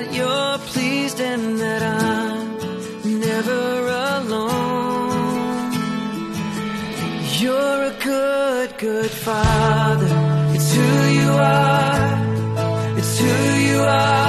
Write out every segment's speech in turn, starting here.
that you're pleased and that I'm never alone. You're a good, good father. It's who you are. It's who you are.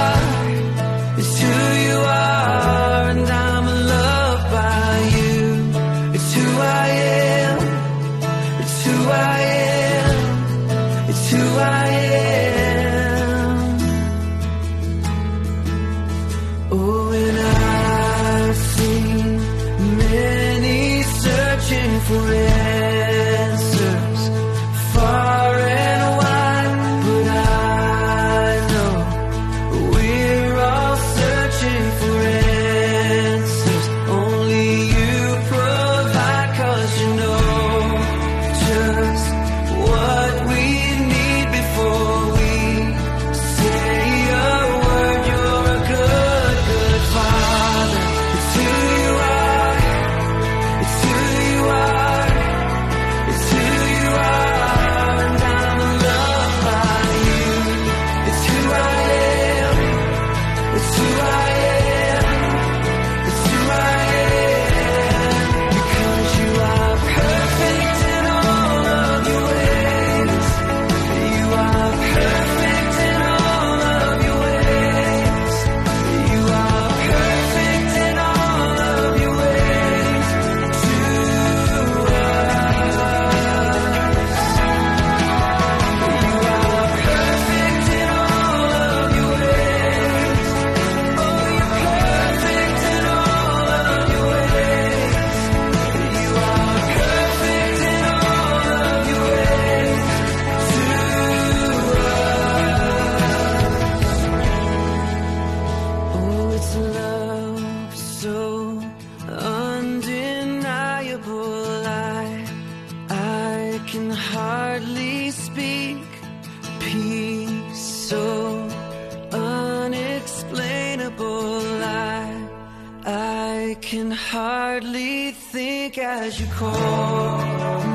can hardly think as you call.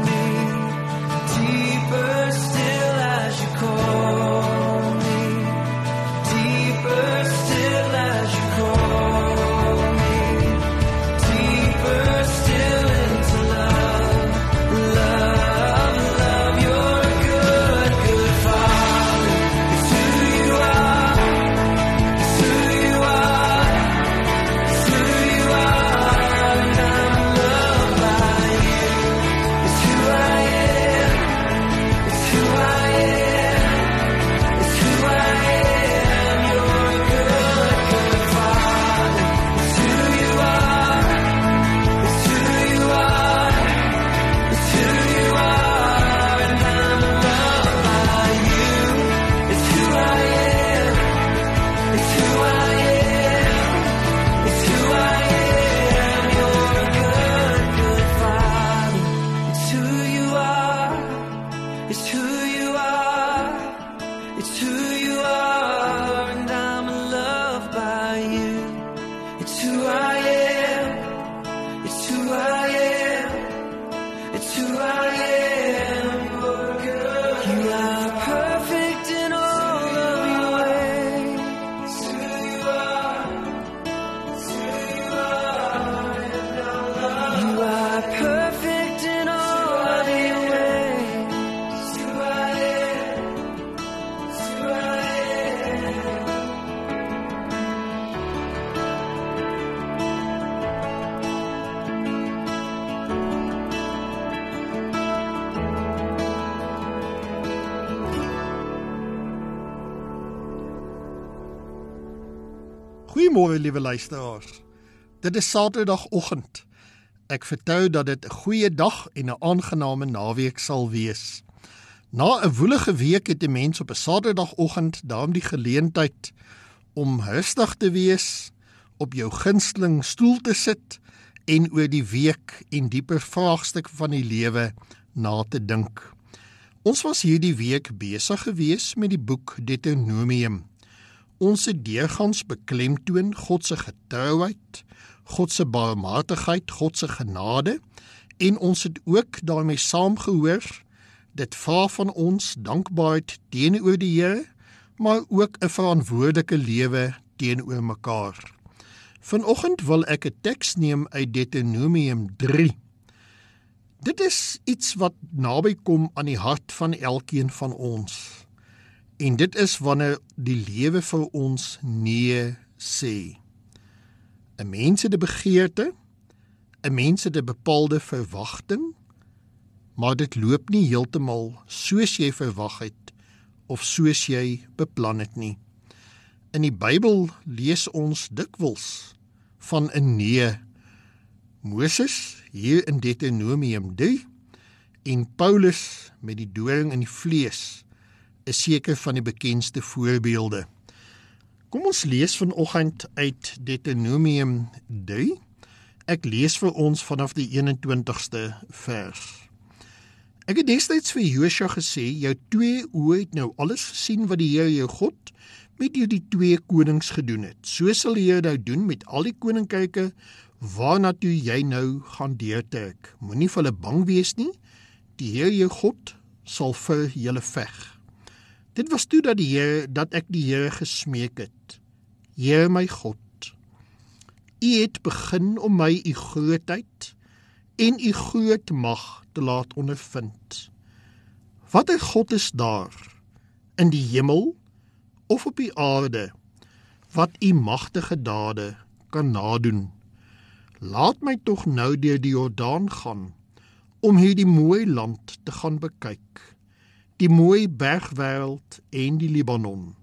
Goeiemôre liewe luisteraars. Dit is Saterdagoggend. Ek vertrou dat dit 'n goeie dag en 'n aangename naweek sal wees. Na 'n woelige week het 'n mens op 'n Saterdagoggend daarom die geleentheid om rustig te wees, op jou gunsteling stoel te sit en oor die week en dieper vraagstukke van die lewe na te dink. Ons was hierdie week besig gewees met die boek Deuteronomium. Ons het deurgangs beklemtoon God se getrouheid, God se barmhartigheid, God se genade en ons het ook daarmee saamgehoor dit vra van ons dankbaarheid teenoor die Here, maar ook 'n verantwoordelike lewe teenoor mekaar. Vanoggend wil ek 'n teks neem uit Deuteronomium 3. Dit is iets wat naby kom aan die hart van elkeen van ons. En dit is wanneer die lewe vir ons nee sê. 'n Mens het 'n begeerte, 'n mens het 'n bepaalde verwagting, maar dit loop nie heeltemal soos jy verwag het of soos jy beplan het nie. In die Bybel lees ons dikwels van 'n nee. Moses hier in Deuteronomium 3 en Paulus met die doring in die vlees is seker van die bekendste voorbeelde. Kom ons lees vanoggend uit Deuteronomium 3. Ek lees vir ons vanaf die 21ste vers. Ek het destyds vir Josua gesê, jou twee oë het nou alles gesien wat die Here jou God met hierdie twee konings gedoen het. So sal die Here nou doen met al die koninkryke waarna toe jy nou gaan deurtrek. Moenie vir hulle bang wees nie. Die Here jou God sal vir julle veg. Dit was toe dat die Here dat ek die Here gesmeek het. Here my God, U het begin om my U grootheid en U groot mag te laat ondervind. Watter God is daar in die hemel of op die aarde wat U magtige dade kan nadoen? Laat my tog nou deur die Jordaan gaan om hierdie mooi land te gaan bekyk die mooi bergwêreld en die Libanon.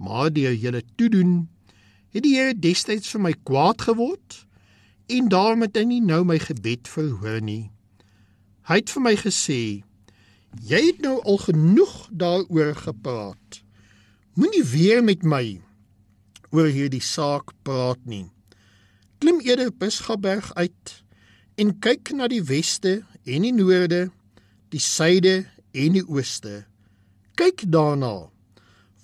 Maar deur julle toedoen het die Here destyds vir my kwaad geword en daarom het hy nie nou my gebed verhoor nie. Hy het vir my gesê: "Jy het nou al genoeg daaroor gepraat. Moenie weer met my oor hierdie saak praat nie. Klim eerder Pisgaberg uit en kyk na die weste en die noorde, die suide en die ooste. Kyk daarna,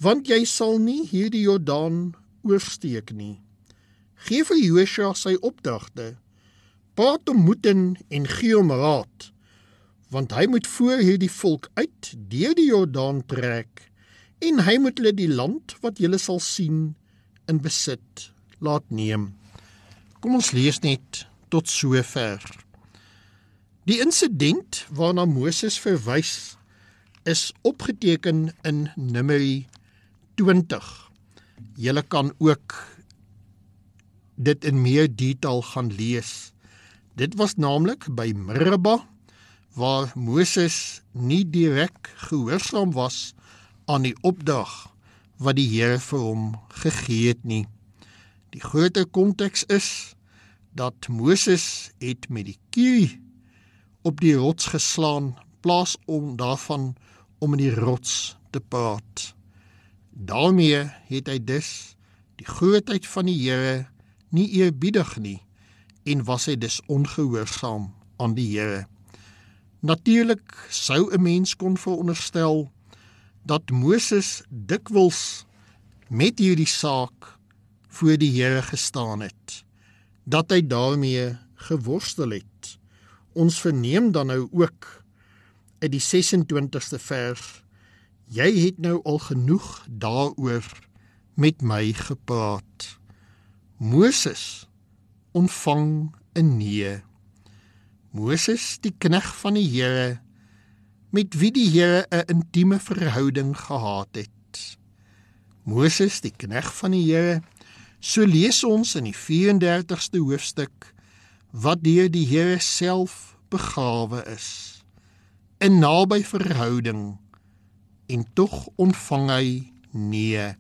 want jy sal nie hierdie Jordaan oorsteek nie. Gee vir Josua sy opdragte. Praat hom moed in en gee hom raad, want hy moet voor hierdie volk uit deur die Jordaan trek en hy moet hulle die land wat julle sal sien in besit laat neem. Kom ons lees net tot sover. Die insident waarna Moses verwys is opgeteken in Numeri 20. Julle kan ook dit in meer detail gaan lees. Dit was naamlik by Meribah waar Moses nie direk gehoorsaam was aan die opdrag wat die Here vir hom gegee het nie. Die groter konteks is dat Moses het met die kie op die rots geslaan plaas om daarvan om in die rots te praat. daarmee het hy dus die grootheid van die Here nie eerbiedig nie en was hy dus ongehoorsaam aan die Here. Natuurlik sou 'n mens kon veronderstel dat Moses dikwels met hierdie saak voor die Here gestaan het, dat hy daarmee geworstel het. Ons verneem dan nou ook uit die 26ste vers jy het nou al genoeg daaroor met my gepraat. Moses ontvang 'n nee. Moses die knegg van die Here met wie die Here 'n intieme verhouding gehad het. Moses die knegg van die Here so lees ons in die 34ste hoofstuk wat deur die Here self begrawe is 'n naby verhouding en tog ontvang hy nee.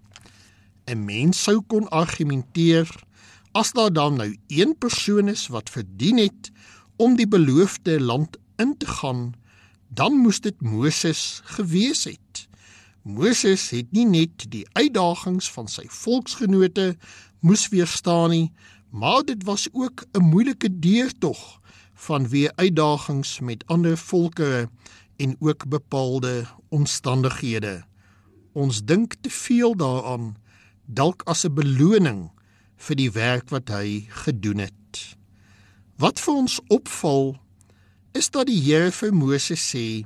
'n Mens sou kon argumenteer as daar dan nou een persoon is wat verdien het om die beloofde land in te gaan, dan moes dit Moses gewees het. Moses het nie net die uitdagings van sy volksgenote moes weerstaan nie, maar dit was ook 'n moeilike deurtog vanweë uitdagings met ander volke en ook bepaalde omstandighede. Ons dink te veel daaraan dalk as 'n beloning vir die werk wat hy gedoen het. Wat vir ons opval is dat die Here vir Moses sê: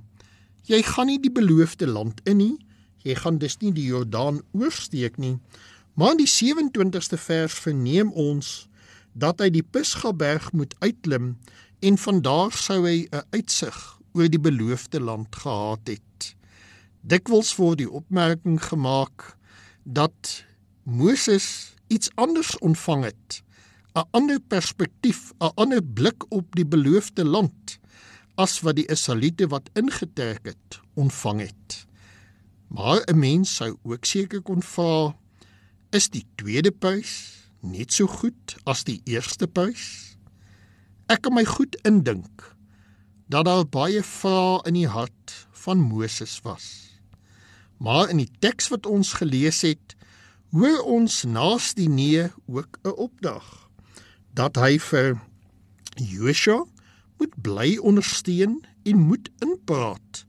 "Jy gaan nie die beloofde land in nie. Jy gaan dus nie die Jordaan oorsteek nie." Maar in die 27ste vers verneem ons dat hy die Pisgaberg moet uitklim en van daar sou hy 'n uitsig oor die beloofde land gehad het. Dikwels word die opmerking gemaak dat Moses iets anders ontvang het, 'n ander perspektief, 'n ander blik op die beloofde land as wat die Israeliete wat ingetrek het ontvang het. Maar 'n mens sou ook seker kon vra, is die tweede prys net so goed as die eerste prys? Ek kan my goed indink dat daar baie vrae in die hart van Moses was. Maar in die teks wat ons gelees het, hoor ons naas die nee ook 'n opdrag dat hy vir Joshua moet bly ondersteun en moet inpraat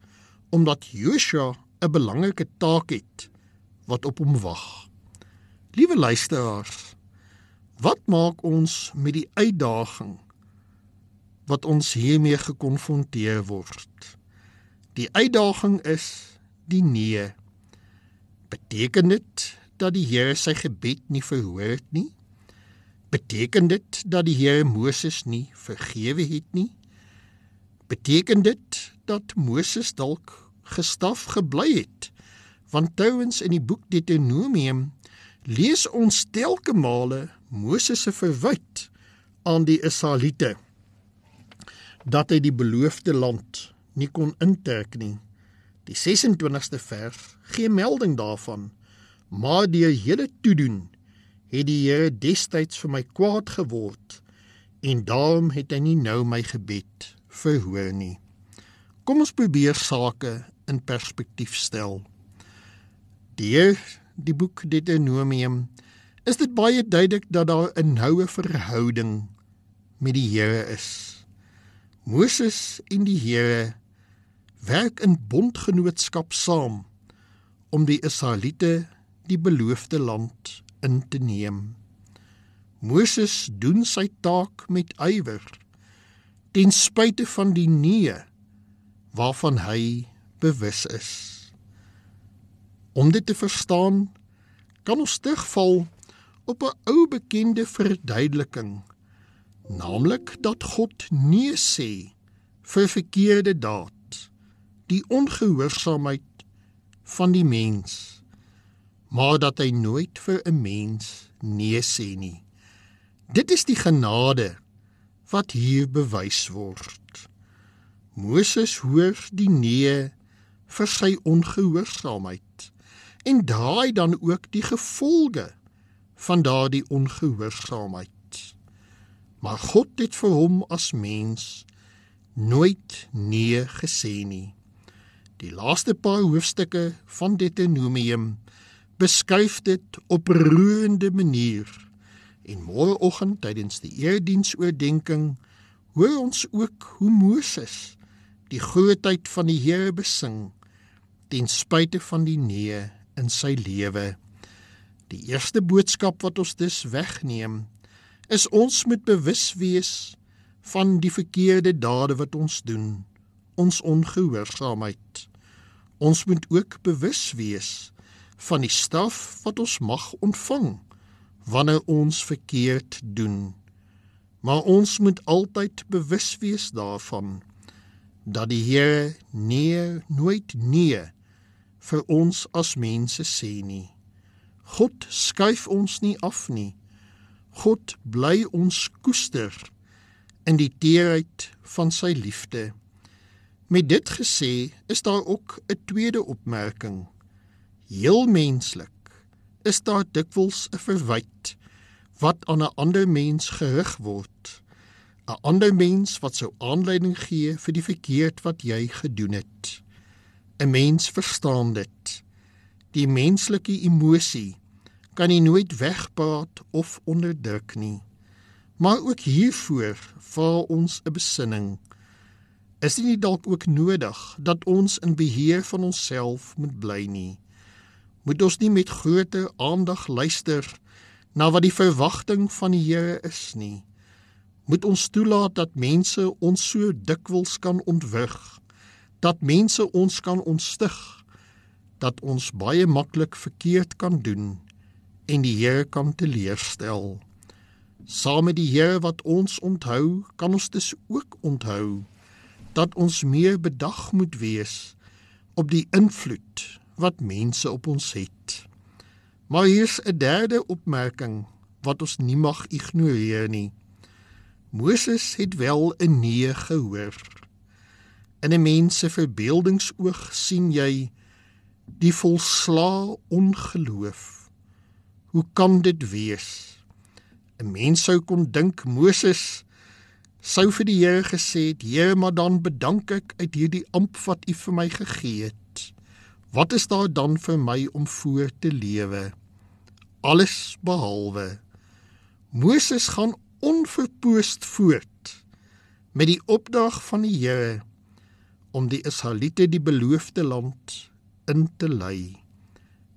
omdat Joshua 'n belangrike taak het wat op hom wag. Liewe luisteraars, wat maak ons met die uitdaging wat ons hiermee gekonfronteer word? Die uitdaging is die nee. Beteken dit dat die Here sy gebed nie verhoor het nie? Beteken dit dat die Here Moses nie vergewe het nie? Beteken dit dat Moses dalk gestaf gebly het? Want trouens in die boek Deuteronomium lees ons telke male Moses se verwyd aan die Israeliete dat hy die beloofde land nie kon intrek nie. Die 26ste vers gee melding daarvan maar deur hele toedoen het die Here destyds vir my kwaad geword en daarom het hy nie nou my gebed verhoor nie. Kom ons probeer sake in perspektief stel. Deur die boek Deuteronomium is dit baie duidelik dat daar 'n noue verhouding met die Here is. Moses en die Here werk in bondgenootskap saam om die Israeliete die beloofde land in te neem. Moses doen sy taak met ywer ten spyte van die nee waarvan hy bewus is. Om dit te verstaan, kan ons terugval op 'n ou bekende verduideliking, naamlik dat God nee sê vir verkeerde daad, die ongehoorsaamheid van die mens maar dat hy nooit vir 'n mens nee sê nie. Dit is die genade wat hier bewys word. Moses hoor die nee vir sy ongehoorsaamheid en draai dan ook die gevolge van daardie ongehoorsaamheid. Maar God het vir hom as mens nooit nee gesê nie. Die laaste paar hoofstukke van Deuteronomium beskuif dit op roerende manier. En môreoggend tydens die erediensoordenking hoor ons ook hoe Moses die grootheid van die Here besing ten spyte van die nee in sy lewe. Die eerste boodskap wat ons dus wegneem is ons moet bewus wees van die verkeerde dade wat ons doen, ons ongehoorsaamheid. Ons moet ook bewus wees van die straf wat ons mag ontvang wanneer ons verkeerd doen. Maar ons moet altyd bewus wees daarvan dat die Here nee nooit nee vir ons as mense sê nie. God skuif ons nie af nie. God bly ons koester in die teerheid van sy liefde. Met dit gesê, is daar ook 'n tweede opmerking heel menslik is daar dikwels 'n verwyte wat aan 'n ander mens gerig word. 'n Ander mens wat sou aanleiding gee vir die verkeerd wat jy gedoen het. 'n Mens verstaan dit. Die menslike emosie kan nie nooit wegpraat of onderdruk nie. Maar ook hiervoor vra ons 'n besinning. Is dit nie dalk ook nodig dat ons in beheer van onsself moet bly nie? Moet ons nie met groter aandag luister na wat die verwagting van die Here is nie? Moet ons toelaat dat mense ons so dikwels kan ontwrig, dat mense ons kan ontstig, dat ons baie maklik verkeerd kan doen en die Here kan teleurstel? Saam met die Here wat ons onthou, kan ons dus ook onthou dat ons meer bedag moet wees op die invloed wat mense op ons het. Maar hier's 'n derde opmerking wat ons nie mag ignoreer nie. Moses het wel 'n nee gehoor. In 'n mens se verbeeldingsoog sien jy die volslaa ongeloof. Hoe kan dit wees? 'n Mens sou kon dink Moses sou vir die Here gesê het: "Here, maar dan bedank ek uit hierdie amp wat U vir my gegee het. Wat is daar dan vir my om voor te lewe?" Alles behalwe Moses gaan onverpoost voort met die opdrag van die Here om die Israeliete die beloofde land in te lei.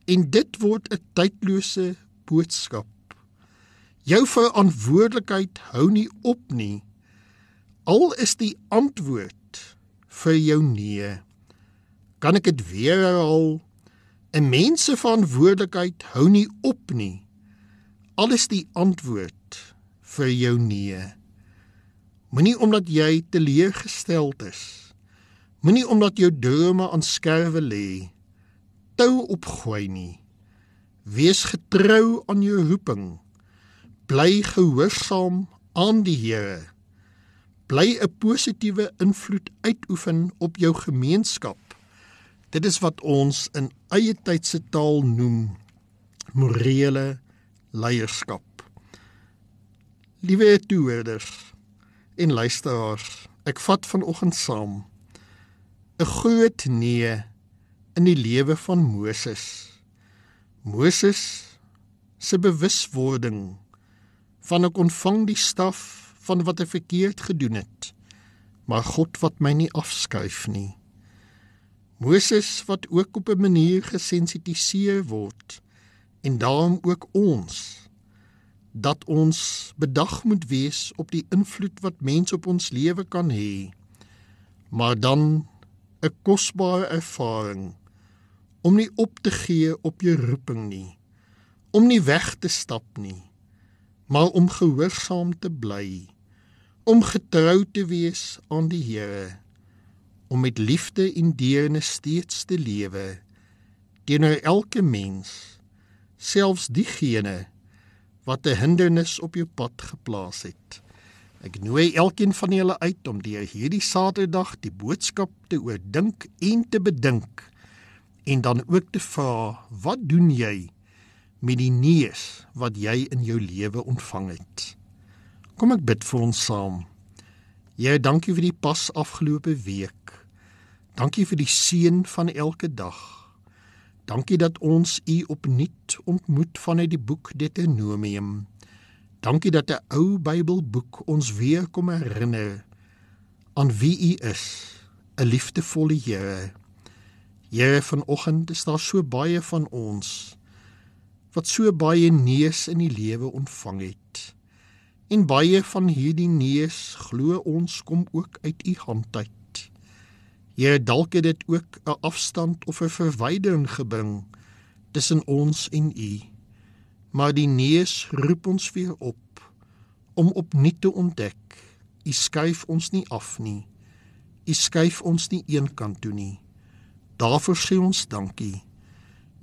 En dit word 'n tydlose boodskap. Jou verantwoordelikheid hou nie op nie. Al is die antwoord vir jou nee. Kan ek dit weer herhaal? 'n Mens se verantwoordelikheid hou nie op nie. Al is die antwoord vir jou nee. Moenie omdat jy teleurgesteld is. Moenie omdat jou drome aan skerwe lê. Tou opgooi nie. Wees getrou aan jou roeping bly gehoorsaam aan die Here. Bly 'n positiewe invloed uitoefen op jou gemeenskap. Dit is wat ons in eie tyd se taal noem morele leierskap. Liewe toehoorders en luisteraars, ek vat vanoggend saam 'n groot nee in die lewe van Moses. Moses se bewuswording van ek ontvang die staf van wat ek verkeerd gedoen het maar God wat my nie afskuif nie. Moses wat ook op 'n manier gesensitiseer word en daarom ook ons dat ons bedag moet wees op die invloed wat mense op ons lewe kan hê maar dan 'n kosbare ervaring om nie op te gee op jou roeping nie om nie weg te stap nie maar om gehoorsaam te bly, om getrou te wees aan die Here, om met liefde en deernis steeds te lewe teenoor elke mens, selfs diegene wat 'n hindernis op jou pad geplaas het. Ek nooi elkeen van julle uit om deur hierdie Saterdag die boodskap te oordink en te bedink en dan ook te vra, wat doen jy? met die neus wat jy in jou lewe ontvang het. Kom ek bid vir ons saam. Here, dankie vir die pas afgelope week. Dankie vir die seën van elke dag. Dankie dat ons U opnuut ontmoet vanuit die boek Deuteronomium. Dankie dat 'n ou Bybelboek ons weer kom herinner aan wie U is, 'n liefdevolle Here. Here, vanoggend is daar so baie van ons wat so baie neus in die lewe ontvang het. En baie van hierdie neus glo ons kom ook uit u hand uit. Here dalk het dit ook 'n afstand of 'n verwydering gebring tussen ons en u. Maar die neus roep ons weer op om opnuut te ontdek. U skuif ons nie af nie. U skuif ons nie eenkant toe nie. Daarvoor sê ons dankie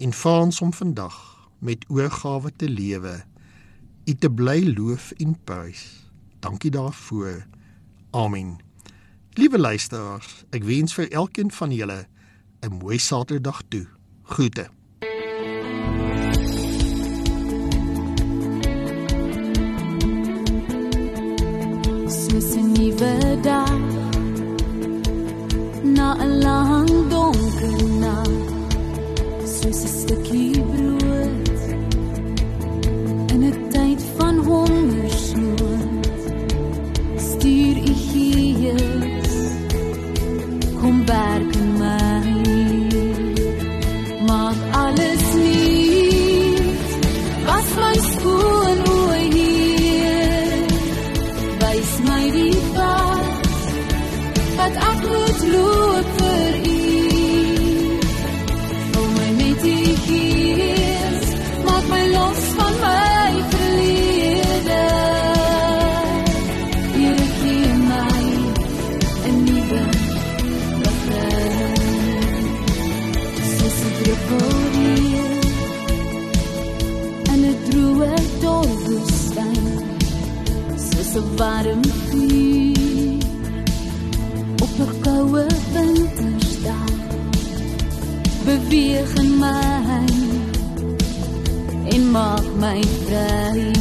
en vra ons om vandag met oorgawe te lewe, U te bly loof en prys. Dankie daarvoor. Amen. Liewe luisteraars, ek wens vir elkeen van julle 'n mooi Saterdag toe. Groete. Soos 'n nuwe dag na 'n lang terkenal Sering seseki my vry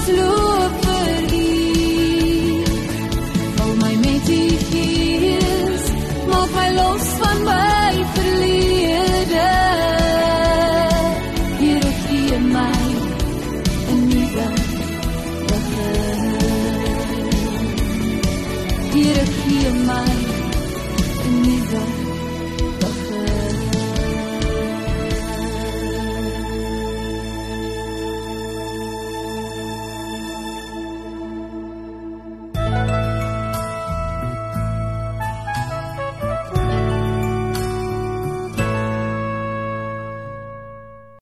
ek moet